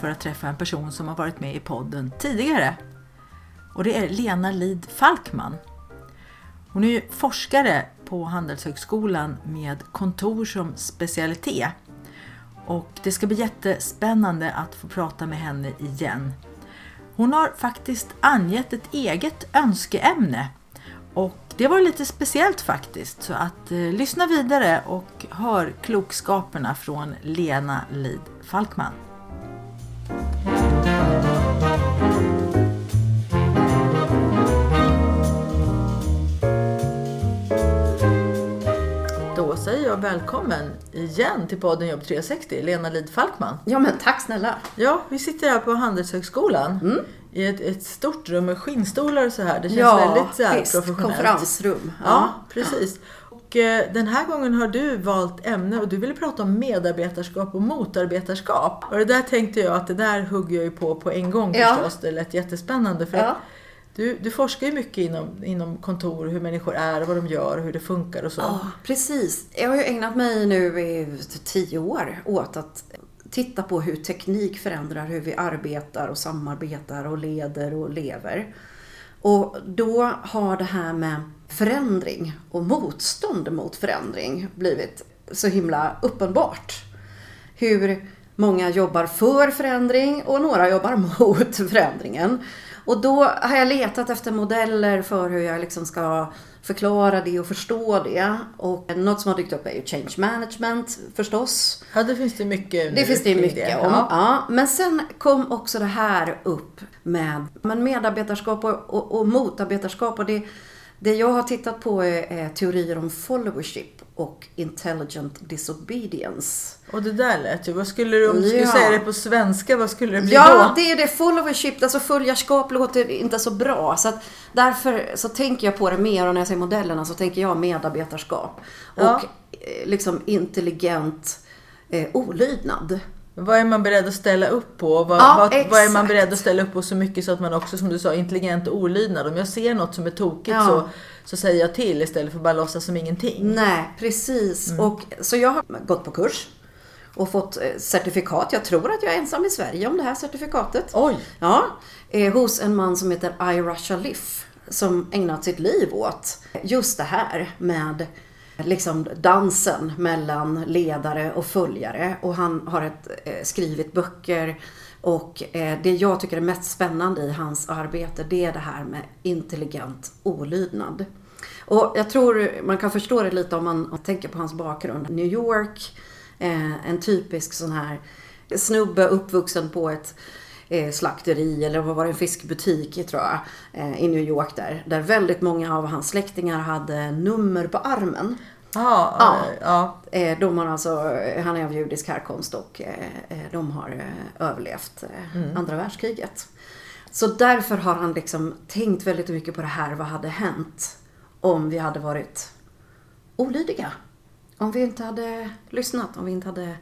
för att träffa en person som har varit med i podden tidigare. Och det är Lena Lid Falkman. Hon är forskare på Handelshögskolan med kontor som specialitet. Och det ska bli jättespännande att få prata med henne igen. Hon har faktiskt angett ett eget önskeämne och det var lite speciellt faktiskt. Så att eh, lyssna vidare och hör klokskaperna från Lena Lid Falkman. Säger jag välkommen igen till podden Jobb 360, Lena Lid Falkman. Ja men tack snälla. Ja, vi sitter här på Handelshögskolan i ett, ett stort rum med skinnstolar och så här. Det känns ja, väldigt så här visst, professionellt. konferensrum. Ja, precis. Och eh, den här gången har du valt ämne och du ville prata om medarbetarskap och motarbetarskap. Och det där tänkte jag att det där hugger jag ju på på en gång Ja. förstås. Det lät jättespännande. För Ja. att du, du forskar ju mycket inom, inom kontor, hur människor är, vad de gör, hur det funkar och så. Ja, precis. Jag har ju ägnat mig nu i tio år åt att titta på hur teknik förändrar hur vi arbetar och samarbetar och leder och lever. Och då har det här med förändring och motstånd mot förändring blivit så himla uppenbart. Hur många jobbar för förändring och några jobbar mot förändringen. Och då har jag letat efter modeller för hur jag liksom ska förklara det och förstå det. Och något som har dykt upp är ju change management förstås. Ja, det finns det mycket Det finns det mycket om. Ja. Ja. Men sen kom också det här upp med men medarbetarskap och, och, och motarbetarskap. Och det, det jag har tittat på är, är teorier om followership och intelligent disobedience. Och det där lät ju, vad skulle du, om du skulle Ja. säga det på svenska, vad skulle det bli Ja, då? det är det. Followership, alltså följarskap låter inte så bra. Så att därför så tänker jag på det mer och när jag säger modellerna så tänker jag medarbetarskap. Ja. Och eh, liksom intelligent eh, olydnad. Vad är man beredd att ställa upp på? Vad, Ja, vad, vad är man beredd att ställa upp på så mycket så att man också, som du sa, intelligent och olydnad. Om jag ser något som är tokigt Ja. så, så säger jag till istället för att bara låtsas som ingenting. Nej, precis. Mm. Och, så jag har gått på kurs och fått eh, certifikat. Jag tror att jag är ensam i Sverige om det här certifikatet. Oj! Ja, eh, hos en man som heter Ira Shalif som ägnat sitt liv åt just det här med liksom dansen mellan ledare och följare. Och han har ett, eh, skrivit böcker och eh, det jag tycker är mest spännande i hans arbete det är det här med intelligent olydnad. Och jag tror man kan förstå det lite om man, tänker på hans bakgrund. New York, eh, en typisk sån här snubbe uppvuxen på ett slakteri eller vad var det, en fiskbutik tror jag, eh, i New York där. Där väldigt många av hans släktingar hade nummer på armen. Ja, Ja. ja. Eh, de har alltså, eh, han är av judisk härkomst och eh, eh, de har eh, överlevt eh, andra världskriget. Så därför har han liksom tänkt väldigt mycket på det här. Vad hade hänt om vi hade varit olydiga? Om vi inte hade lyssnat, om vi inte hade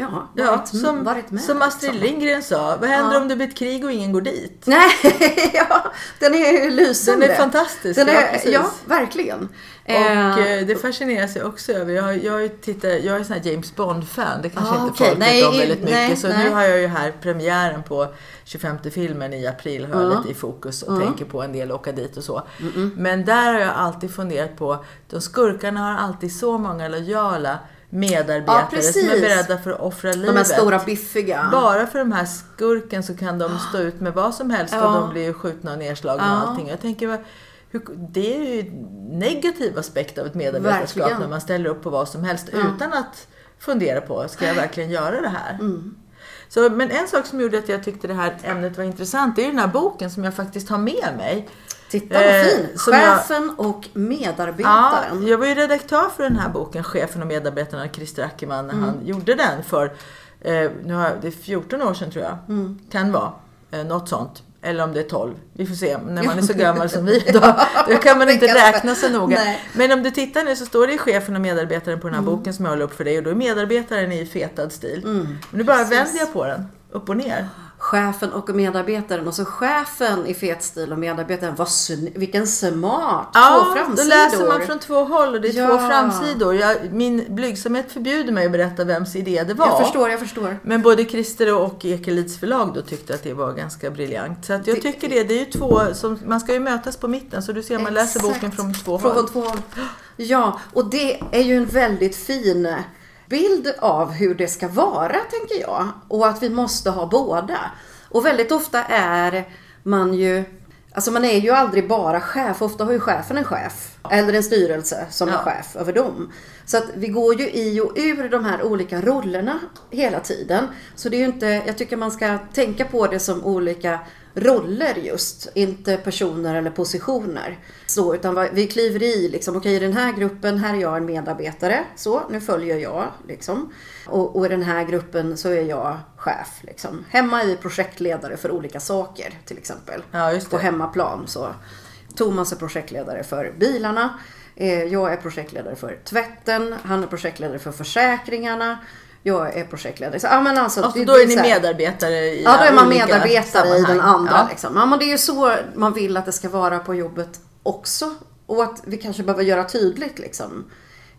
ja, ja som, med. som Astrid liksom. Lindgren sa, vad händer Ja. om det blir ett krig och ingen går dit? Nej, ja, den är ju lysande. Den är fantastisk, Den ja, är, precis. ja, verkligen. Och eh, det fascineras jag också över. Jag, jag, tittat, jag är sån här James Bond-fan. Det kanske Ah, inte okej. folk Nej, vet om väldigt mycket. nej, så nej. nu har jag ju här premiären på 25 filmen i april. Har jag Ja. lite i fokus och tänker på en del åka dit och så. Men där har jag alltid funderat på, de skurkarna har alltid så många lojala medarbetare Ja, som är beredda för att offra livet. De här stora biffiga. Bara för de här skurken så kan de stå ut med vad som helst Ja. och de blir ju skjutna och nedslagna Ja. och allting. Jag tänker, det är ju negativ aspekt av ett medarbetarskap Verkligen. när man ställer upp på vad som helst utan att fundera på, ska jag verkligen göra det här? Mm. Så, men en sak som gjorde att jag tyckte det här ämnet var intressant, det är ju den här boken som jag faktiskt har med mig. Titta vad Eh, fin! som jag- Chefen och Ja, medarbetaren. jag var ju redaktör för den här boken, Chefen och medarbetarna, Christer Ackerman, när han gjorde den för Eh, nu har det är 14 år sedan tror jag. Mm. Kan vara. Eh, något sånt. Eller om det är 12. Vi får se. När man är så gammal som vi då, då kan man inte räkna så noga. Nej. Men om du tittar nu så står det chefen och medarbetaren på den här Mm. boken som jag håller upp för dig och då är medarbetaren i fetad stil. Men nu bara Precis. vänder jag på den. Upp och ner. Chefen och medarbetaren. Och så chefen i fet stil och medarbetaren. Vad vilken smart! Ja, Två då framsidor. läser man från två håll och det är Ja. två framsidor. Jag, min blygsamhet förbjuder mig att berätta vems idé det var. Jag förstår, jag förstår. Men både Christer och Ekelids förlag då tyckte att det var ganska briljant. Så att jag Det- tycker det. Det är ju två som, man ska ju mötas på mitten. Så du ser, man läser Exakt. boken från två Från håll. två håll. Ja, och det är ju en väldigt fin bild av hur det ska vara, tänker jag. Och att vi måste ha båda. Och väldigt ofta är man ju Alltså man är ju aldrig bara chef, ofta har ju chefen en chef. Eller en styrelse som är Ja. chef över dem. Så att vi går ju i och ur de här olika rollerna hela tiden. Så det är ju inte, jag tycker man ska tänka på det som olika roller just, inte personer eller positioner. Så, utan vi kliver i liksom, okej i den här gruppen, här är jag en medarbetare, så nu följer jag liksom. Och, och i den här gruppen så är jag chef liksom. Hemma är vi projektledare för olika saker till exempel. Ja, just På det. hemmaplan så. Thomas är projektledare för bilarna. Eh, Jag är projektledare för tvätten. Han är projektledare för försäkringarna. Jag är projektledare. Så, ja, men alltså, Och så det- då det är ni medarbetare i Ja, då är man medarbetare i den sammanhang. andra. Ja. Liksom. Ja, men det är ju så man vill att det ska vara på jobbet också. Och att vi kanske behöver göra tydligt liksom.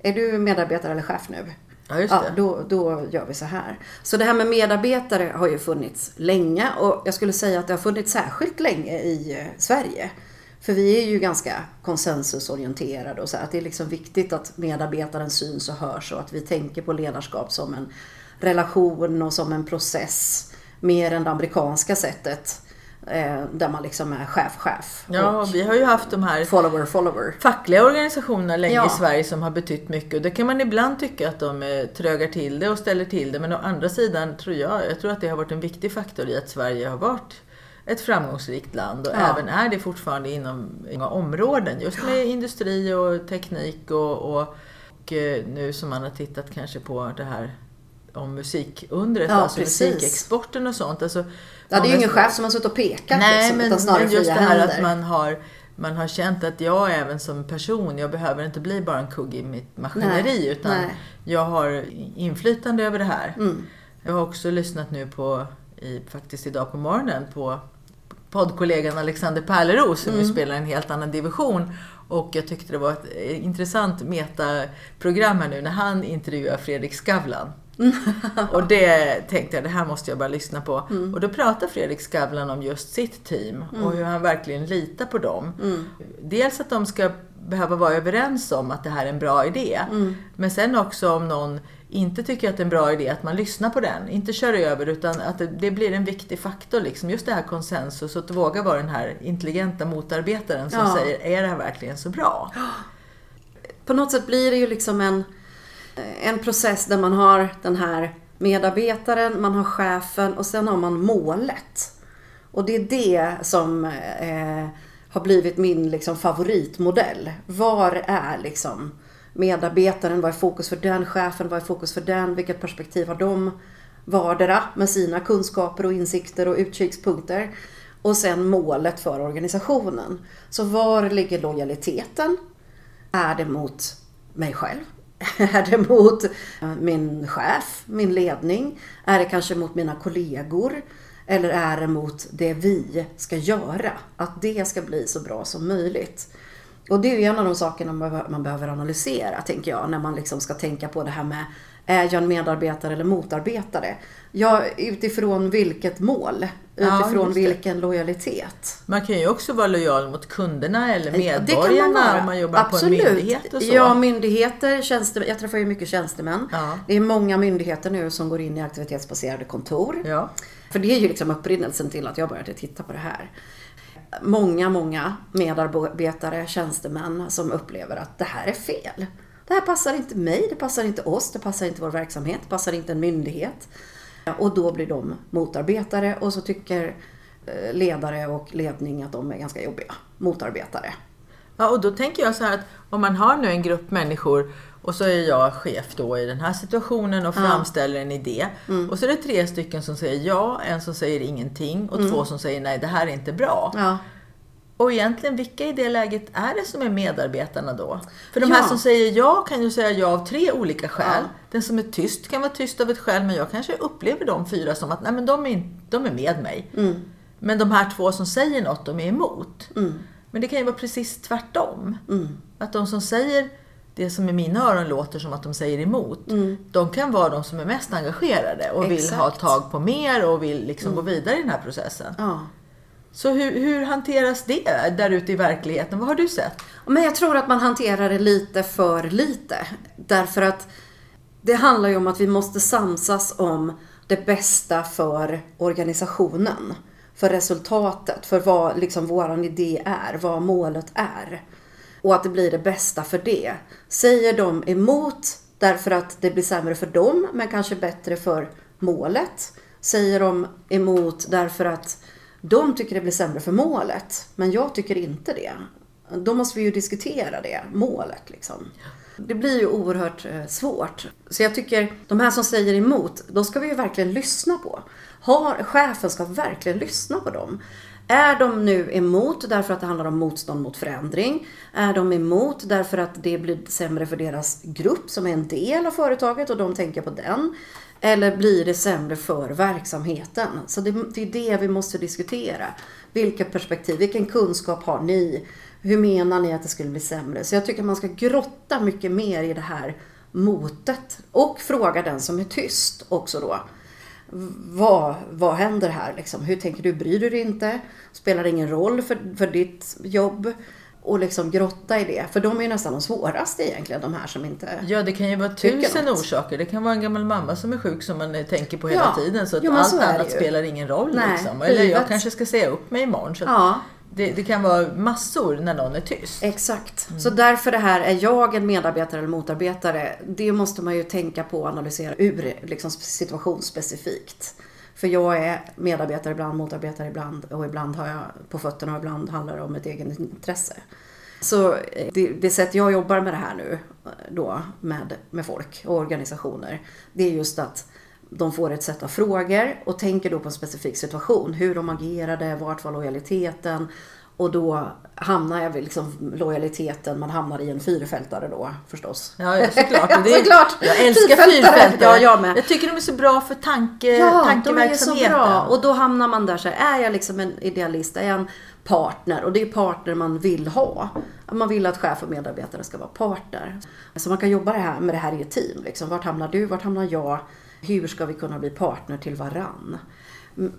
Är du medarbetare eller chef nu? Ja, just Ja, det. då, då gör vi så här. Så det här med medarbetare har ju funnits länge och jag skulle säga att det har funnits särskilt länge i eh, Sverige. För vi är ju ganska konsensusorienterade och så att det är liksom viktigt att medarbetaren syns och hörs och att vi tänker på ledarskap som en relation och som en process. Mer än det amerikanska sättet eh, där man liksom är chef-chef. Ja, vi har ju haft de här follower-follower. fackliga organisationerna länge Ja. i Sverige som har betytt mycket. Och det kan man ibland tycka att de eh, trögar till det och ställer till det. Men å andra sidan tror jag, jag tror att det har varit en viktig faktor i att Sverige har varit ett framgångsrikt land och Ja. även är det fortfarande inom många områden. Just med industri och teknik och, och, och eh, nu som man har tittat kanske på det här om musikundret, Ja, alltså precis. musikexporten och sånt. Alltså, Ja, det är ju ingen chef som har suttit och pekat Nej, liksom, men, utan snarare men just det här händer. att man har, man har känt att jag även som person, jag behöver inte bli bara en kugg i mitt maskineri Nej, utan nej. jag har inflytande över det här. Mm. Jag har också lyssnat nu på, i, faktiskt idag på morgonen, på poddkollegan Alexander Pärleros som Mm. ju spelar en helt annan division. Och jag tyckte det var ett eh, intressant metaprogram här nu när han intervjuar Fredrik Skavlan. och det tänkte jag, det här måste jag bara lyssna på. Mm. Och då pratar Fredrik Skavlan om just sitt team och hur han verkligen litar på dem. Mm. Dels att de ska behöva vara överens om att det här är en bra idé. Mm. Men sen också om någon inte tycker att det är en bra idé, att man lyssnar på den. Inte kör över utan att det, det blir en viktig faktor. Liksom. Just det här konsensus, att våga vara den här intelligenta motarbetaren som Ja. säger, är det här verkligen så bra? På något sätt blir det ju liksom en, en process där man har den här medarbetaren, man har chefen och sen har man målet. Och det är det som eh, har blivit min liksom, favoritmodell. Var är liksom medarbetaren? Vad är fokus för den chefen? Vad är fokus för den? Vilket perspektiv har de vardera med sina kunskaper och insikter och utkikspunkter? Och sen målet för organisationen. Så var ligger lojaliteten? Är det mot mig själv? Är det mot eh, min chef, min ledning? Är det kanske mot mina kollegor? Eller är det mot det vi ska göra? Att det ska bli så bra som möjligt. Och det är ju en av de sakerna man behöver- analysera, tänker jag, när man liksom ska tänka på det här med är jag en medarbetare eller motarbetare? Ja, utifrån vilket mål? Ja, Utifrån det. vilken lojalitet? Man kan ju också vara lojal mot kunderna eller Ja, medborgarna man om man jobbar Absolut. på en myndighet och så. Ja, myndigheter, tjänste, jag träffar ju mycket tjänstemän. Ja. Det är många myndigheter nu som går in i aktivitetsbaserade kontor. Ja. För det är ju liksom upprinnelsen till att jag började titta på det här. Många, många medarbetare, tjänstemän som upplever att det här är fel. Det här passar inte mig, det passar inte oss, det passar inte vår verksamhet, det passar inte en myndighet. Och då blir de motarbetare och så tycker eh, ledare och ledning att de är ganska jobbiga motarbetare. Ja, och då tänker jag så här att om man har nu en grupp människor och så är jag chef då i den här situationen och framställer en idé. Och så är det tre stycken som säger ja, en som säger ingenting och två som säger nej, det här är inte bra. Ja. Och egentligen, vilka i det läget är det som är medarbetarna då? För de Ja. här som säger ja kan ju säga ja av tre olika skäl. Ja. Den som är tyst kan vara tyst av ett skäl, men jag kanske upplever de fyra som att nej, men de, är, de är med mig. Mm. Men de här två som säger något, de är emot. Men det kan ju vara precis tvärtom. Mm. Att de som säger det som i mina öron låter som att de säger emot, de kan vara de som är mest engagerade och vill ha Exakt. tag på mer och vill liksom gå vidare i den här processen. Ja. Så hur, hur hanteras det där ute i verkligheten? Vad har du sett? Men jag tror att man hanterar det lite för lite. Därför att det handlar ju om att vi måste samsas om det bästa för organisationen. För resultatet, för vad liksom våran idé är, vad målet är. Och att det blir det bästa för det. Säger de emot därför att det blir sämre för dem, men kanske bättre för målet. Säger de emot därför att de tycker det blir sämre för målet, men jag tycker inte det. Då måste vi ju diskutera det, målet liksom. Det blir ju oerhört eh, svårt. Så jag tycker, de här som säger emot, då ska vi ju verkligen lyssna på. Har, chefen ska verkligen lyssna på dem. Är de nu emot därför att det handlar om motstånd mot förändring? Är de emot därför att det blir sämre för deras grupp som är en del av företaget och de tänker på den? Eller blir det sämre för verksamheten? Så det, det är det vi måste diskutera. Vilka perspektiv, vilken kunskap har ni? Hur menar ni att det skulle bli sämre? Så jag tycker man ska grotta mycket mer i det här motet. Och fråga den som är tyst också då. Vad, vad händer här liksom? Hur tänker du? Bryr du dig inte? Spelar det ingen roll för, för ditt jobb? Och liksom grotta i det. För de är ju nästan de svåraste egentligen, de här som inte... Ja, det kan ju vara tusen något. orsaker. Det kan vara en gammal mamma som är sjuk som man tänker på hela Ja. tiden. Så att Jo, allt så annat spelar ingen roll. Nej, liksom. Eller jag kanske ska säga upp mig imorgon. Så Ja. Det, det kan vara massor när någon är tyst. Exakt. Så därför det här, är jag en medarbetare eller motarbetare? Det måste man ju tänka på och analysera ur liksom situationsspecifikt. För jag är medarbetare ibland, motarbetare ibland och ibland har jag på fötterna och ibland handlar det om ett eget intresse. Så eh, det, det sätt jag jobbar med det här nu eh, då med, med folk och organisationer, det är just att de får ett sätt av frågor och tänker då på en specifik situation. Hur de agerade, vart var lojaliteten? Och då hamnar jag vid liksom lojaliteten, man hamnar i en fyrfältare då förstås. Ja, ja såklart. Det, Såklart. Jag älskar Fyrfältare. Ja, jag med. Jag tycker de är så bra för tanke, Ja, de är så tankeverksamheten. bra. Och då hamnar man där så här, är jag liksom en idealist, är jag en partner? Och det är partner man vill ha. Man vill att chef och medarbetare ska vara partner. Så man kan jobba det här, med det här i ett team. Liksom. Vart hamnar du? Vart hamnar jag? Hur ska vi kunna bli partner till varann?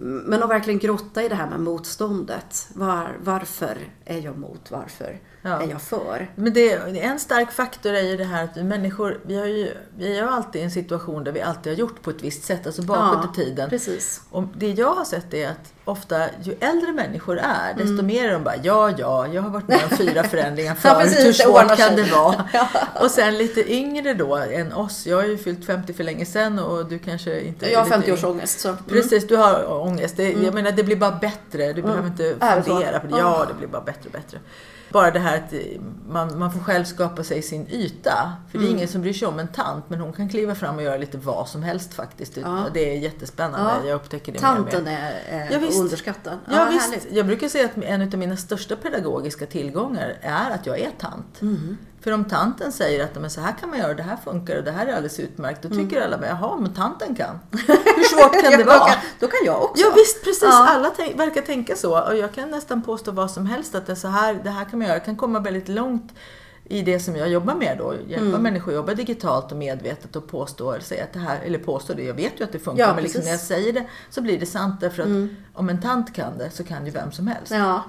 Men att verkligen grotta i det här med motståndet. Var, varför är jag mot? Varför Ja. är jag för? Men det, en stark faktor är ju det här att vi människor, vi, har ju, vi är ju alltid i en situation där vi alltid har gjort på ett visst sätt, alltså bakåt i tiden. Precis. Och det jag har sett är att ofta ju äldre människor är, desto mer är de bara ja, ja, jag har varit med om fyra förändringar Ja, förut, precis, hur svårt kan det vara? Och sen lite yngre då än oss, jag har ju fyllt 50 för länge sedan och du kanske inte Jag har lite 50-årsångest. Så. Mm. Precis, du har ångest. Det, Jag menar, det blir bara bättre. Du behöver inte det så? fundera på det. Ja, det blir bara bättre och bättre. Bara det här att eh, man, man får själv skapa sig sin yta. För Mm. det är ingen som bryr sig om en tant, men hon kan kliva fram och göra lite vad som helst faktiskt. Ja. Det är jättespännande. Ja. Jag upptäcker det mer och Tanten mer. är, är Ja, visst. underskattad. Ja, visst. härligt. Jag brukar säga att en av mina största pedagogiska tillgångar är att jag är tant. Mm. För om tanten säger att men så här kan man göra, det här funkar och det här är alldeles utmärkt. Då tycker Mm. alla, jaha, men tanten kan. Hur svårt kan det vara? Då kan, då kan jag också. Ja visst, precis. Ja. Alla tänk, verkar tänka så. Och jag kan nästan påstå vad som helst att det, så här, det här kan man göra. Jag kan komma väldigt långt i det som jag jobbar med då. Hjälpa Mm. människor att jobba digitalt och medvetet och påstå, eller säga att det här, eller påstå det, jag vet ju att det funkar. Ja, men liksom när jag säger det så blir det sant därför att om en tant kan det så kan ju vem som helst. Ja.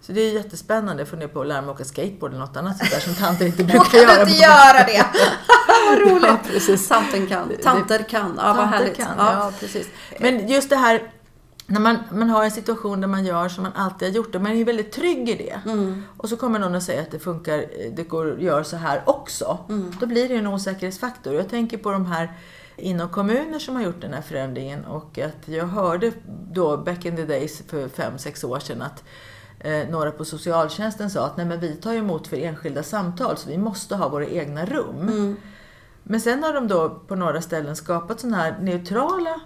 Så det är jättespännande. Jag funderar på att lära mig åka skateboard eller något annat sånt där som tanter inte brukar göra. du inte göra det. vad roligt. Ja, precis. Tanten kan. Tanter kan. Ja, vad härligt. kan, Ja. ja. precis. Men just det här när man, man har en situation där man gör som man alltid har gjort och man är väldigt trygg i det. Mm. Och så kommer någon och säger att det funkar, det går att göra så här också. Mm. Då blir det ju en osäkerhetsfaktor. Jag tänker på de här inom kommuner som har gjort den här förändringen och att jag hörde då back in the days för fem sex år sedan att eh, några på socialtjänsten sa att nej men vi tar emot för enskilda samtal så vi måste ha våra egna rum. Men sen har de då på några ställen skapat sådana här neutrala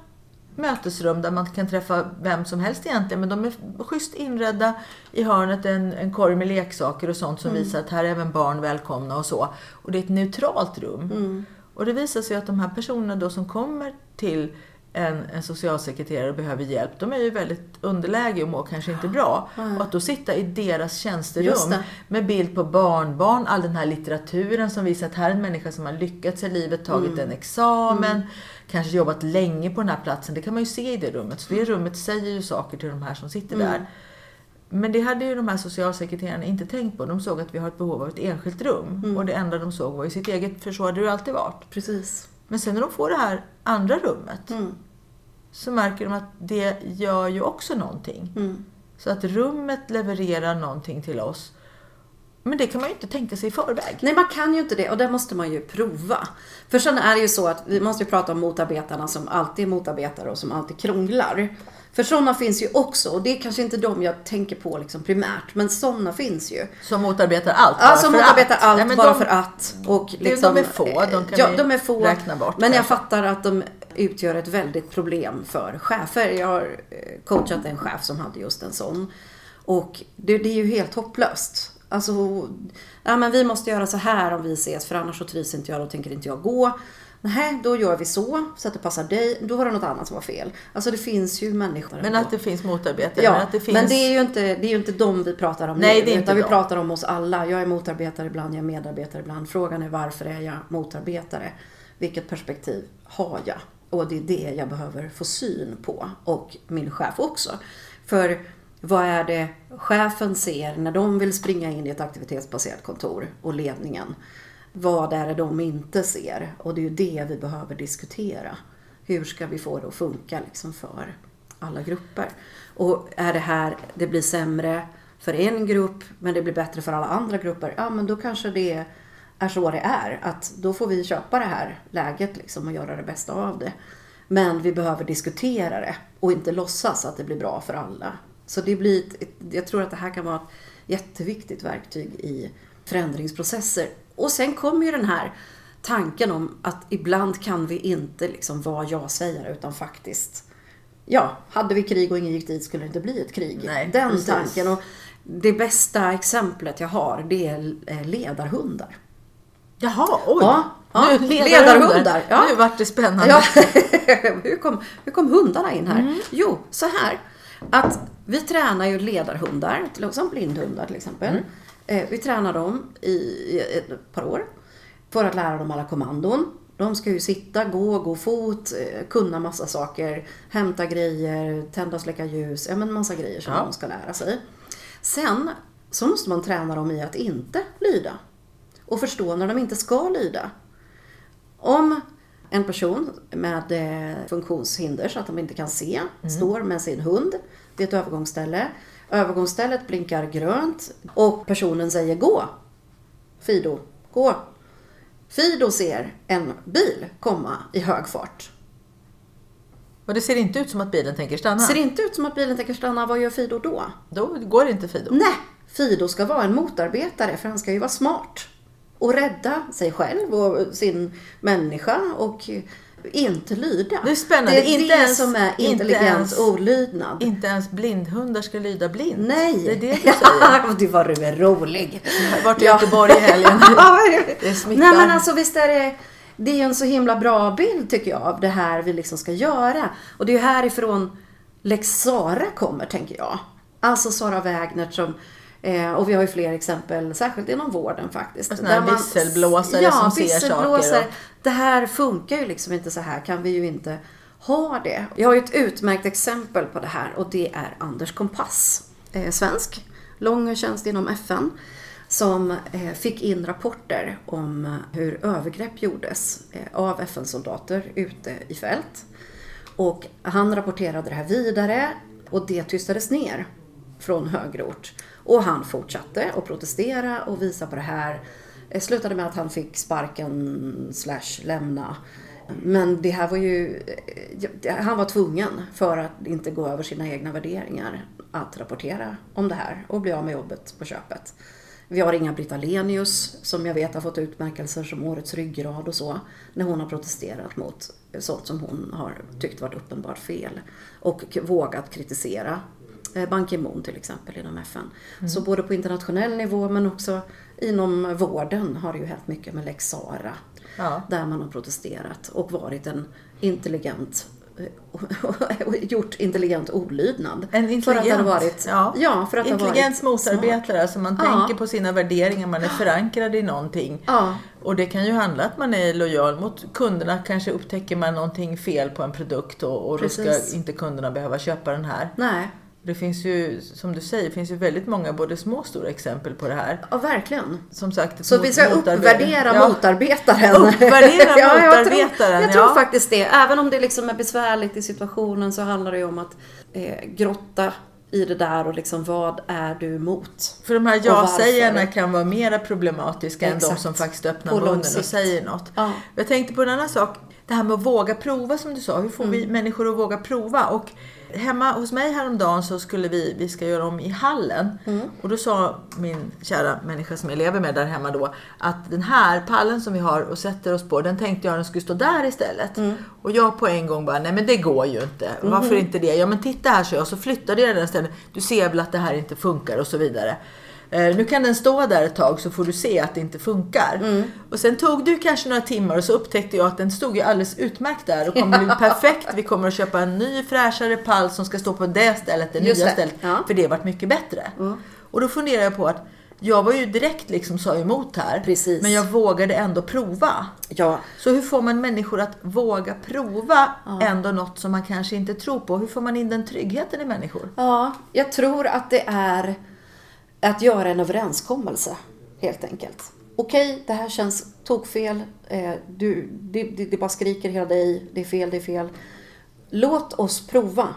mötesrum där man kan träffa vem som helst egentligen. Men de är schysst inredda. I hörnet en, en korg med leksaker och sånt som visar att här är även barn välkomna och så. Och det är ett neutralt rum. Och det visar sig att de här personerna då som kommer till en, en socialsekreterare och behöver hjälp, de är ju väldigt underläge och mår kanske inte bra. Och att då sitta i deras tjänsterum med bild på barnbarn, all den här litteraturen som visar att här är en människa som har lyckats i livet, tagit Mm. en examen, kanske jobbat länge på den här platsen. Det kan man ju se i det rummet. Så Mm. det rummet säger ju saker till de här som sitter där. Men det hade ju de här socialsekreterarna inte tänkt på. De såg att vi har ett behov av ett enskilt rum. Mm. Och det enda de såg var ju sitt eget, för så hade det ju alltid varit. Precis. Men sen när de får det här andra rummet Mm. så märker de att det gör ju också någonting. Mm. Så att rummet levererar någonting till oss. Men det kan man ju inte tänka sig i förväg. Nej, man kan ju inte det och det måste man ju prova. För sen är det ju så att vi måste prata om motarbetarna som alltid är motarbetare och som alltid krånglar. För sådana finns ju också och det är kanske inte de jag tänker på liksom primärt, men sådana finns ju. Som motarbetar allt Ja, bara som för motarbetar att. allt Nej, bara de- för att. Och liksom, de är få, de kan ja, vi de är få. räkna bort men jag kanske. fattar att de utgör ett väldigt problem för chefer. Jag har eh, coachat en chef som hade just en sån. Och det, det är ju helt hopplöst. Alltså, ja men vi måste göra så här om vi ses för annars så trivs inte jag och tänker inte jag gå. Nej, då gör vi så, så att det passar dig. Då var det något annat som var fel. Alltså det finns ju människor. Men att det finns motarbetare. Ja, men att det finns... men det är ju inte, det är ju inte dem vi pratar om Nej, nu. det är utan vi pratar om oss alla. Jag är motarbetare ibland, jag är medarbetare ibland. Frågan är varför är jag motarbetare? Vilket perspektiv har jag? Och det är det jag behöver få syn på. Och min chef också. För vad är det chefen ser när de vill springa in i ett aktivitetsbaserat kontor och ledningen? Vad är det de inte ser? Och det är ju det vi behöver diskutera. Hur ska vi få det att funka liksom för alla grupper? Och är det här, det blir sämre för en grupp men det blir bättre för alla andra grupper. Ja men då kanske det är så det är. Att då får vi köpa det här läget liksom och göra det bästa av det. Men vi behöver diskutera det och inte låtsas att det blir bra för alla. Så det blir, jag tror att det här kan vara ett jätteviktigt verktyg i förändringsprocesser. Och sen kommer ju den här tanken om att ibland kan vi inte liksom vara ja-sägare utan faktiskt Ja, hade vi krig och ingen gick dit skulle det inte bli ett krig. Nej, Den precis. tanken. Och det bästa exemplet jag har det är eh, ledarhundar. Jaha, oj! Ja, ja, nu, ledarhundar, ja. Nu vart det spännande. Ja, hur, kom, hur kom hundarna in här? Jo, så här. Att vi tränar ju ledarhundar, som blindhundar till exempel. Eh, vi tränar dem i ett par år. För att lära dem alla kommandon. De ska ju sitta, gå, gå fot, eh, kunna massa saker. Hämta grejer, tända och släcka ljus. Ja men massa grejer som Ja. de ska lära sig. Sen så måste man träna dem i att inte lyda. Och förstå när de inte ska lyda. Om en person med eh, funktionshinder så att de inte kan se står med sin hund vid ett övergångsställe. Övergångsstället blinkar grönt och personen säger gå. Fido, gå. Fido ser en bil komma i hög fart. Och det ser inte ut som att bilen tänker stanna. Ser inte ut som att bilen tänker stanna, vad gör Fido då? Då går inte Fido. Nej, Fido ska vara en motarbetare för han ska ju vara smart. Och rädda sig själv och sin människa och inte lyda. Det är spännande. Det är Inte det ens- som är inte intelligent ens- olydnad. Inte ens blindhundar ska lyda blind. Nej! Det är det du säger. du var du är rolig. Jag har varit i. Göteborg i helgen. Det smittar. Nej men alltså visst är det det är ju en så himla bra bild tycker jag av det här vi liksom ska göra. Och det är ju härifrån Lex Sara kommer tänker jag. Alltså Sara Wägner som eh, och vi har ju fler exempel, särskilt inom vården faktiskt. Såna här Där man- visselblåsare ja, som ser visselblåsare. saker det här funkar ju liksom inte så här, kan vi ju inte ha det. Jag har ju ett utmärkt exempel på det här och det är Anders Kompass. Eh, svensk, lång tjänst inom FN som eh, fick in rapporter om eh, hur övergrepp gjordes eh, av FN-soldater ute i fält. Och han rapporterade det här vidare och det tystades ner från högre ort. Och han fortsatte att protestera och visa på det här. Det slutade med att han fick sparken slash lämna Men det här var ju... Han var tvungen för att inte gå över sina egna värderingar att rapportera om det här och bli av med jobbet på köpet. Vi har Inga-Britt Lenius som jag vet har fått utmärkelser som Årets ryggrad och så. När hon har protesterat mot sånt som hon har tyckt varit uppenbart fel. Och vågat kritisera eh, Ban Ki-Moon till exempel inom FN. Mm. Så både på internationell nivå men också inom vården har det ju hänt mycket med Lex Sara. Ja. Där man har protesterat och varit en intelligent gjort intelligent olydnad. En intelligent, för att det varit, ja. Ja, för att intelligent motarbetare, alltså man ja. tänker på sina värderingar, man är förankrad i någonting. Ja. Och det kan ju handla att man är lojal mot kunderna, kanske upptäcker man någonting fel på en produkt och, och då ska inte kunderna behöva köpa den här. Nej. Det finns ju, som du säger, finns ju väldigt många både små och stora exempel på det här. Ja, verkligen. Som sagt, Så vi ska uppvärdera ja. motarbetaren. Uppvärdera ja, motarbetaren, jag tror, jag tror faktiskt det. Även om det liksom är besvärligt i situationen så handlar det ju om att eh, grotta i det där och liksom vad är du emot? För de här ja-sägarna kan vara mera problematiska Exakt. än de som faktiskt öppnar munnen och säger något. Ja. Jag tänkte på en annan sak. Det här med att våga prova som du sa. Hur får mm. vi människor att våga prova? Och hemma hos mig häromdagen så skulle vi, vi ska göra om i hallen. Mm. Och då sa min kära människa som jag lever med där hemma då att den här pallen som vi har och sätter oss på, den tänkte jag den skulle stå där istället. Mm. Och jag på en gång bara, nej men det går ju inte. Varför inte det? Ja men titta här så jag. Så flyttade jag den istället. Du ser väl att det här inte funkar och så vidare. Eh, nu kan den stå där ett tag så får du se att det inte funkar. Mm. Och sen tog det kanske några timmar och så upptäckte jag att den stod ju alldeles utmärkt där och kommer bli perfekt. Vi kommer att köpa en ny fräschare pall som ska stå på det stället, det Just nya det. stället. Ja. För det varit mycket bättre. Mm. Och då funderar jag på att jag var ju direkt liksom sa emot här. Precis. Men jag vågade ändå prova. Ja. Så hur får man människor att våga prova ja. ändå något som man kanske inte tror på? Hur får man in den tryggheten i människor? Ja, jag tror att det är att göra en överenskommelse helt enkelt. Okej, okay, det här känns tokfel. Eh, du, det, det, det bara skriker hela dig. Det är fel, det är fel. Låt oss prova.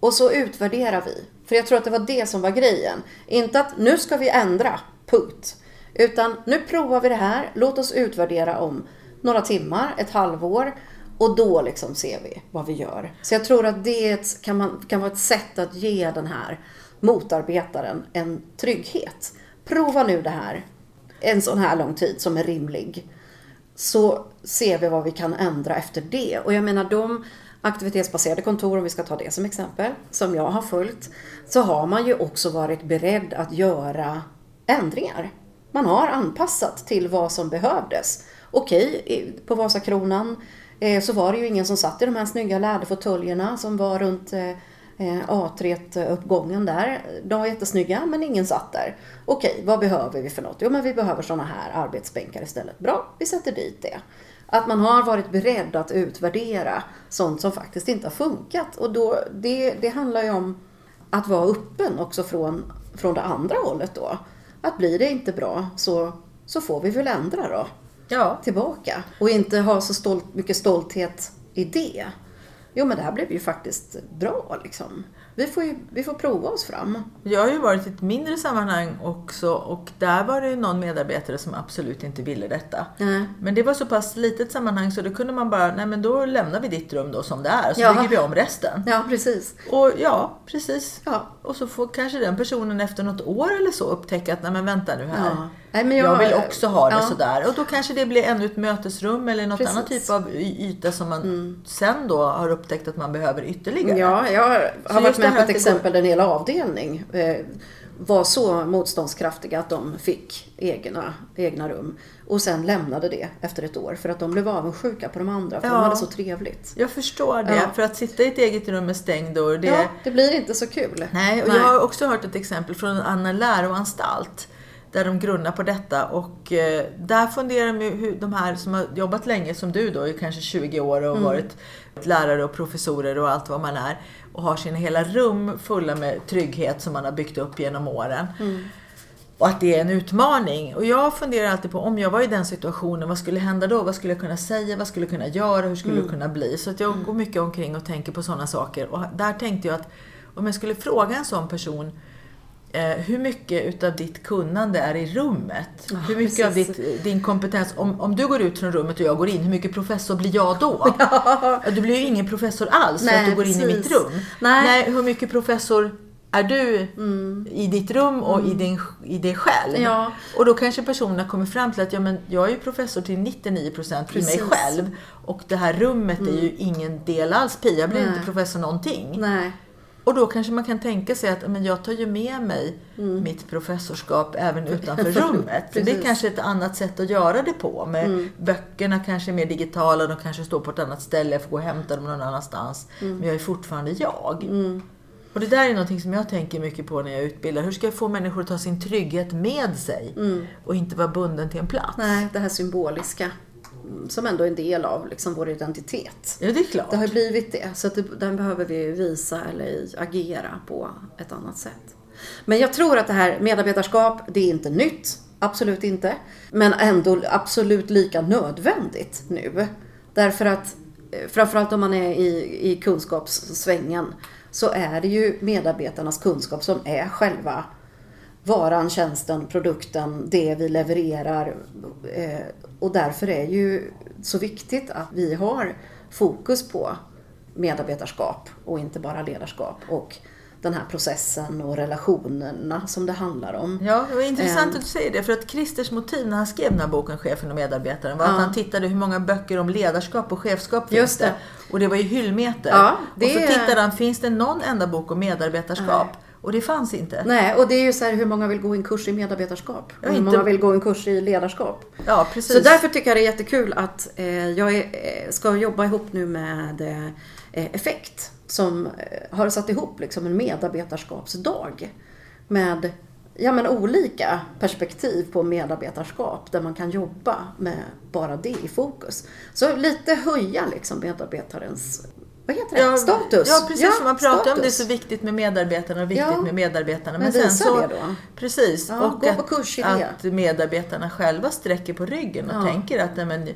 Och så utvärderar vi. För jag tror att det var det som var grejen. Inte att nu ska vi ändra, punkt. Utan nu provar vi det här. Låt oss utvärdera om några timmar, ett halvår. Och då liksom ser vi vad vi gör. Så jag tror att det kan, man, kan vara ett sätt att ge den här motarbetaren en trygghet. Prova nu det här en sån här lång tid som är rimlig. Så ser vi vad vi kan ändra efter det. Och jag menar de aktivitetsbaserade kontor, om vi ska ta det som exempel, som jag har följt, så har man ju också varit beredd att göra ändringar. Man har anpassat till vad som behövdes. Okej, på Vasakronan eh, så var det ju ingen som satt i de här snygga läderfåtöljerna som var runt eh, A3-uppgången där. De var jättesnygga men ingen satt där. Okej, vad behöver vi för något? Jo men vi behöver sådana här arbetsbänkar istället. Bra, vi sätter dit det. Att man har varit beredd att utvärdera sånt som faktiskt inte har funkat. Och då, det, det handlar ju om att vara öppen också från, från det andra hållet då. Att blir det inte bra så, så får vi väl ändra då. Ja. Tillbaka. Och inte ha så stolt, mycket stolthet i det jo men det här blev ju faktiskt bra liksom. Vi får, ju, vi får prova oss fram. Jag har ju varit i ett mindre sammanhang också och där var det någon medarbetare som absolut inte ville detta. Mm. Men det var så pass litet sammanhang så då kunde man bara, nej men då lämnar vi ditt rum då som det är så ja. bygger vi om resten. Ja, precis. Och ja, precis. Ja. Och så får kanske den personen efter något år eller så upptäcka att, nej men vänta nu här. Ja. Nej, jag, jag vill också ha det ja. sådär. Och då kanske det blir ännu ett mötesrum eller något Precis. annat typ av yta som man mm. sen då har upptäckt att man behöver ytterligare. Ja, jag har varit med på ett exempel där en hel avdelning eh, var så motståndskraftiga att de fick egna, egna rum. Och sen lämnade det efter ett år för att de blev avundsjuka på de andra för ja. de hade så trevligt. Jag förstår det. Ja. För att sitta i ett eget rum med stängd dörr. Det... Ja, det blir inte så kul. Nej, och Nej. jag har också hört ett exempel från Anna läroanstalt där de grunnar på detta och eh, där funderar de hur de här som har jobbat länge som du då, i kanske 20 år och mm. varit lärare och professorer och allt vad man är och har sina hela rum fulla med trygghet som man har byggt upp genom åren. Mm. Och att det är en utmaning. Och jag funderar alltid på om jag var i den situationen, vad skulle hända då? Vad skulle jag kunna säga? Vad skulle jag kunna göra? Hur skulle mm. det kunna bli? Så att jag går mycket omkring och tänker på sådana saker. Och där tänkte jag att om jag skulle fråga en sån person hur mycket utav ditt kunnande är i rummet? hur mycket precis. av ditt, din kompetens, om, om du går ut från rummet och jag går in, hur mycket professor blir jag då? Ja, Du blir ju ingen professor alls för Nej, att du går in i mitt precis. rum. Nej. hur mycket professor är du i ditt rum och i, din, i dig själv? Mm. Ja. Och då kanske personerna kommer fram till att ja, men jag är ju professor till 99% i mig Precis. Mm. själv. Och det här rummet är ju ingen del alls. Pia blir Nej. inte professor någonting. Nej. Och då kanske man kan tänka sig att men jag tar ju med mig Mm. mitt professorskap även utanför rummet. Det Precis. kanske ett annat sätt att göra det på. Med Mm. Böckerna kanske är mer digitala, de kanske står på ett annat ställe, jag får gå och hämta dem någon annanstans. Mm. Men jag är fortfarande jag. Och det där är någonting som jag tänker mycket på när jag utbildar. Hur ska jag få människor att ta sin trygghet med sig? Och inte vara bunden till en plats? Mm. Nej, det här symboliska. Som ändå är en del av liksom vår identitet. Ja, det är klart. Det har blivit det. Så det, den behöver vi visa eller agera på ett annat sätt. Men jag tror att det här medarbetarskap, det är inte nytt. Absolut inte. Men ändå absolut lika nödvändigt nu. Därför att eh, framförallt om man är i, i kunskapssvängen så är det ju medarbetarnas kunskap som är själva varan, tjänsten, produkten, det vi levererar. Eh, Och därför är ju så viktigt att vi har fokus på medarbetarskap och inte bara ledarskap. Och den här processen och relationerna som det handlar om. Ja, det var intressant Ehm. att du säger det. För att Christers motiv när han skrev den här boken Chefen och medarbetaren var Ja. att han tittade hur många böcker om ledarskap och chefskap finns Just det. Och det var ju hyllmeter. Ja, det Och så tittade han, finns det någon enda bok om medarbetarskap? Och det fanns inte. Nej, och det är ju så här hur många vill gå en kurs i medarbetarskap? Och hur många vill gå en kurs i ledarskap? Ja, precis. Så därför tycker jag det är jättekul att eh, jag är, eh, ska jobba ihop nu med eh, Effekt som eh, har satt ihop liksom en medarbetarskapsdag med ja, men olika perspektiv på medarbetarskap där man kan jobba med bara det i fokus. Så lite höja liksom medarbetarens vad heter det? Ja, status. Ja, precis. man pratar om det är status. så viktigt med medarbetarna och viktigt Ja. med medarbetarna. Men visa det då. Precis. Ja, och gå att, på kurs i det. att medarbetarna själva sträcker på ryggen och Ja. tänker att nej, men,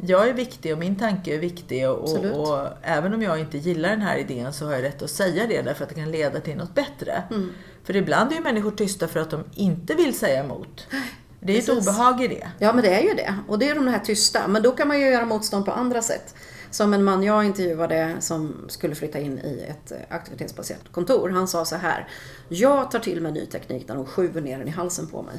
jag är viktig och min tanke är viktig. Och, och, och även om jag inte gillar den här idén så har jag rätt att säga det därför att det kan leda till något bättre. Mm. För ibland är ju människor tysta för att de inte vill säga emot. Det är ju ett Precis. obehag i det. Ja, men det är ju det. Och det är de här tysta. Men då kan man ju göra motstånd på andra sätt. Som en man jag intervjuade som skulle flytta in i ett eh, aktivitetsbaserat kontor. Han sa så här. Jag tar till mig ny teknik när de skjuter ner den i halsen på mig.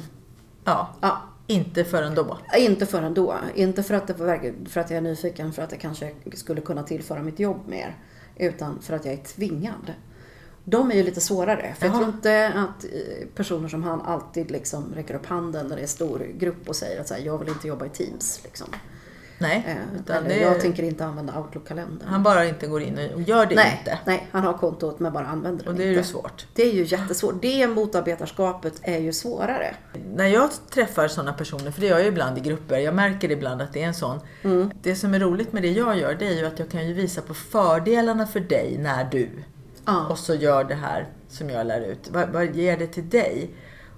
Ja, Ja, inte förrän då. inte förrän då. Inte för att, det, var- för att jag är nyfiken, för att jag kanske skulle kunna tillföra mitt jobb mer. Utan för att jag är tvingad. De är ju lite svårare. För jag Jaha. tror inte att eh, personer som han alltid liksom räcker upp handen när det är stor grupp och säger att så här, jag vill inte jobba i Teams. Liksom. Nej, Eh, utan det, jag tänker inte använda Outlook-kalendern. han bara inte går in och gör det nej, inte. nej, han har kontot men bara använder det Och det är inte. ju svårt. Det är ju jättesvårt. Det motarbetarskapet är ju svårare. När jag träffar sådana personer, för det gör jag ju ibland i grupper, jag märker ibland att det är en sån. Mm. Det som är roligt med det jag gör, det är ju att jag kan ju visa på fördelarna för dig när du Ja. och så gör det här som jag lär ut. Vad, vad ger det till dig?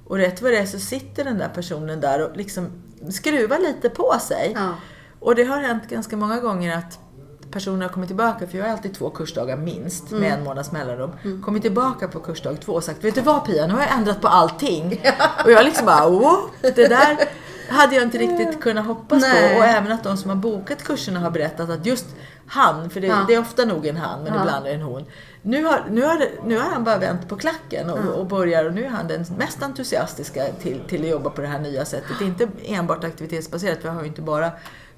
Och rätt vad det är så sitter den där personen där och liksom skruvar lite på sig. Ja. Och det har hänt ganska många gånger att personer har kommit tillbaka, för jag har alltid två kursdagar minst Mm. med en månads mellanrum. Kommit tillbaka på kursdag två och sagt, vet du vad Pia, nu har jag ändrat på allting. Och jag liksom bara, wow, det där hade jag inte riktigt kunnat hoppas Nej. på. Och även att de som har bokat kurserna har berättat att just han, för det, Ja. det är ofta nog en han, men Ja. ibland är det en hon. Nu har, nu, har, nu har han bara vänt på klacken och, och börjar och nu är han den mest entusiastiska till, till att jobba på det här nya sättet. Inte enbart aktivitetsbaserat, för jag har ju inte bara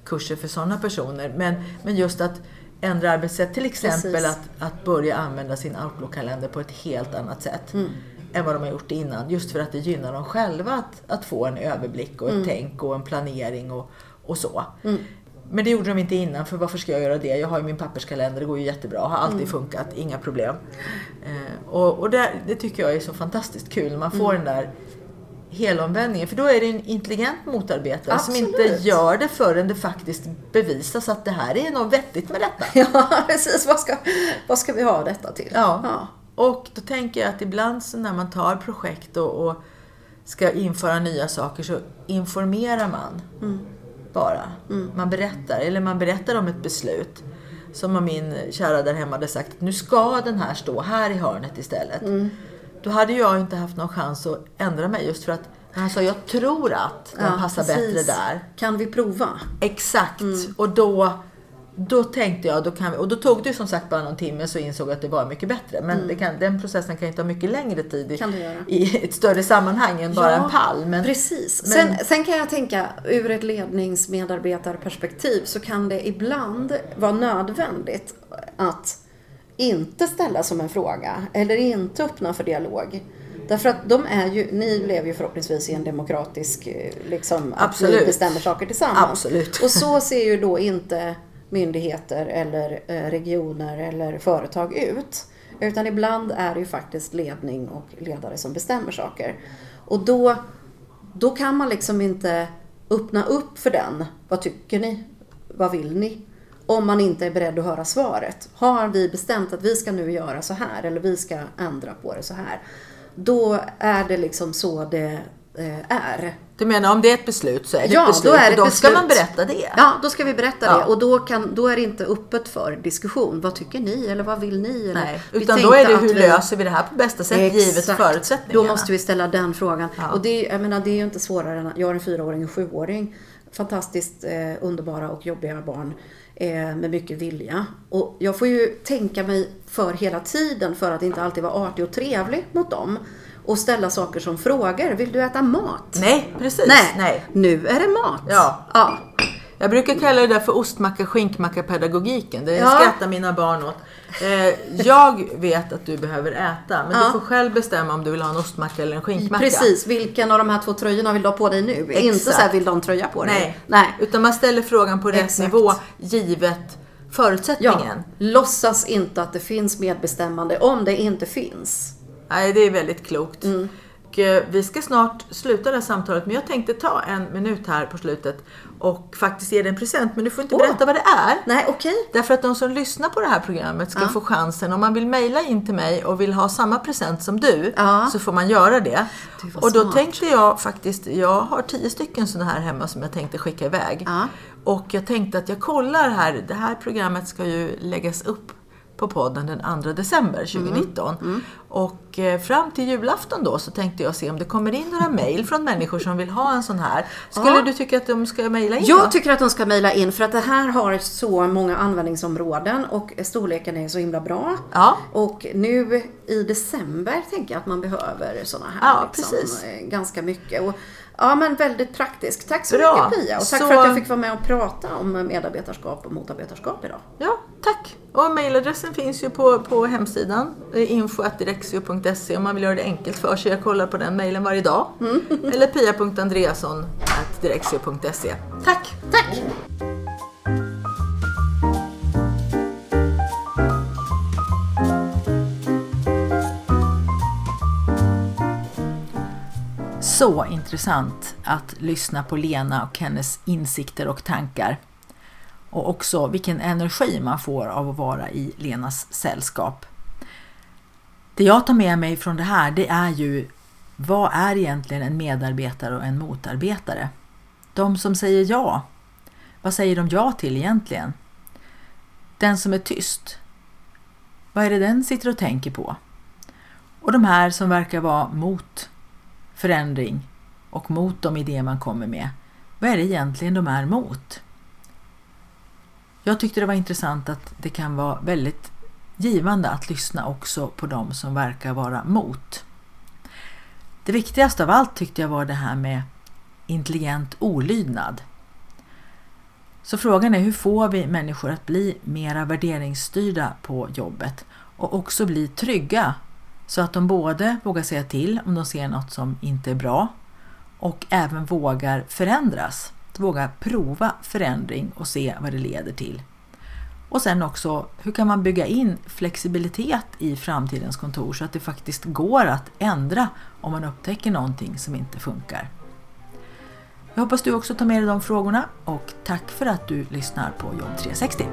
kurser för sådana personer. Men, men just att ändra arbetssätt, till exempel Precis. att, att börja använda sin Outlook-kalender på ett helt annat sätt än vad de har gjort innan. Just för att det gynnar dem själva att, att få en överblick och ett tänk och en planering och, och så. Men det gjorde de inte innan, för varför ska jag göra det? Jag har ju min papperskalender, det går ju jättebra, har alltid funkat, inga problem. Eh, och och det, det tycker jag är så fantastiskt kul, man får den där helomvändningen. För då är det en intelligent motarbetare som Absolut. inte gör det förrän det faktiskt bevisas att det här är något vettigt med detta. Ja, precis. Vad ska, vad ska vi ha detta till? Ja. Ja. Och då tänker jag att ibland så när man tar projekt och, och ska införa nya saker så informerar man bara. Man berättar, eller man berättar om ett beslut. Som om min kära där hemma hade sagt, nu ska den här stå här i hörnet istället. Då hade jag inte haft någon chans att ändra mig just för att han sa jag tror att den passar precis. bättre där. Kan vi prova? Exakt. Och då, då tänkte jag, då kan vi, och då tog det som sagt bara någon timme så insåg jag att det var mycket bättre. Men det kan, den processen kan ju ta mycket längre tid i, i ett större sammanhang än bara Ja, en pall. Men, Precis. men- Sen, sen kan jag tänka ur ett ledningsmedarbetarperspektiv så kan det ibland vara nödvändigt att inte ställa som en fråga eller inte öppna för dialog. Därför att de är ju, ni lever ju förhoppningsvis i en demokratisk, eh, liksom, att ni Absolut. bestämmer saker tillsammans. Absolut. Och så ser ju då inte myndigheter eller eh, regioner eller företag ut. Utan ibland är det ju faktiskt ledning och ledare som bestämmer saker. Och då, då kan man liksom inte öppna upp för den. Vad tycker ni? Vad vill ni? Om man inte är beredd att höra svaret. Har vi bestämt att vi ska nu göra så här eller vi ska ändra på det så här. Då är det liksom så det eh, är. Du menar om det är ett beslut så är det Ja, ett beslut då är det och då ett ska man beslut. berätta det. Ja, då ska vi berätta Ja. det. Och då, kan, då är det inte öppet för diskussion. Vad tycker ni? Eller vad vill ni? Eller, Nej, utan då är det hur vi- löser vi det här på bästa sätt givet Exakt. förutsättningarna. Då måste vi ställa den frågan. Ja. Och det, jag menar, det är ju inte svårare än att jag har en fyraåring och en sjuåring. Fantastiskt eh, underbara och jobbiga barn med mycket vilja. Och jag får ju tänka mig för hela tiden för att inte alltid vara artig och trevlig mot dem. Och ställa saker som frågor. Vill du äta mat? Nej, precis. Nej, Nej. nu är det mat. Ja. ja. Jag brukar kalla det där för ostmacka skinkmacka pedagogiken. Det Ja. skrattar mina barn åt. Eh, jag vet att du behöver äta, men Ja. du får själv bestämma om du vill ha en ostmacka eller en skinkmacka. Precis, vilken av de här två tröjorna vill du ha på dig nu? Inte så här, vill du ha en tröja på dig? Nej. Nej. Utan man ställer frågan på rätt Exakt. nivå givet förutsättningen. Ja, låtsas inte att det finns medbestämmande om det inte finns. Nej, det är väldigt klokt. Mm. Och, eh, vi ska snart sluta det här samtalet, men jag tänkte ta en minut här på slutet och faktiskt ge dig en present. Men du får inte Åh. berätta vad det är. Nej, okej. Därför att de som lyssnar på det här programmet ska Ja. få chansen. Om man vill mejla in till mig och vill ha samma present som du Ja. så får man göra det. Vad Och då smart. tänkte jag faktiskt, jag har tio stycken sådana här hemma som jag tänkte skicka iväg. Ja. Och jag tänkte att jag kollar här, det här programmet ska ju läggas upp på podden den 2 december 2019. Mm. Och eh, fram till julafton då så tänkte jag se om det kommer in några mejl från människor som vill ha en sån här. Skulle Ja. du tycka att de ska mejla in? då? Jag tycker att de ska mejla in för att det här har så många användningsområden och storleken är så himla bra. Ja. Och nu i december tänker jag att man behöver sådana här. Ja, liksom, eh, Ganska mycket. Och, ja, men väldigt praktiskt. Tack så Bra. mycket Pia och tack Så- för att jag fick vara med och prata om medarbetarskap och motarbetarskap idag. Ja, tack. Och mejladressen finns ju på, på hemsidan. info.direxio.se om man vill göra det enkelt för sig. Jag kollar på den mejlen varje dag. Eller pia.andreasson.direxio.se. Tack! Tack! Så intressant att lyssna på Lena och hennes insikter och tankar. Och också vilken energi man får av att vara i Lenas sällskap. Det jag tar med mig från det här det är ju vad är egentligen en medarbetare och en motarbetare? De som säger ja, vad säger de ja till egentligen? Den som är tyst, vad är det den sitter och tänker på? Och de här som verkar vara mot förändring och mot de idéer man kommer med. Vad är det egentligen de är mot? Jag tyckte det var intressant att det kan vara väldigt givande att lyssna också på de som verkar vara mot. Det viktigaste av allt tyckte jag var det här med intelligent olydnad. Så frågan är hur får vi människor att bli mera värderingsstyrda på jobbet och också bli trygga så att de både vågar säga till om de ser något som inte är bra och även vågar förändras. Våga prova förändring och se vad det leder till. Och sen också, hur kan man bygga in flexibilitet i framtidens kontor så att det faktiskt går att ändra om man upptäcker någonting som inte funkar. Jag hoppas du också tar med dig de frågorna och tack för att du lyssnar på Jobb 360.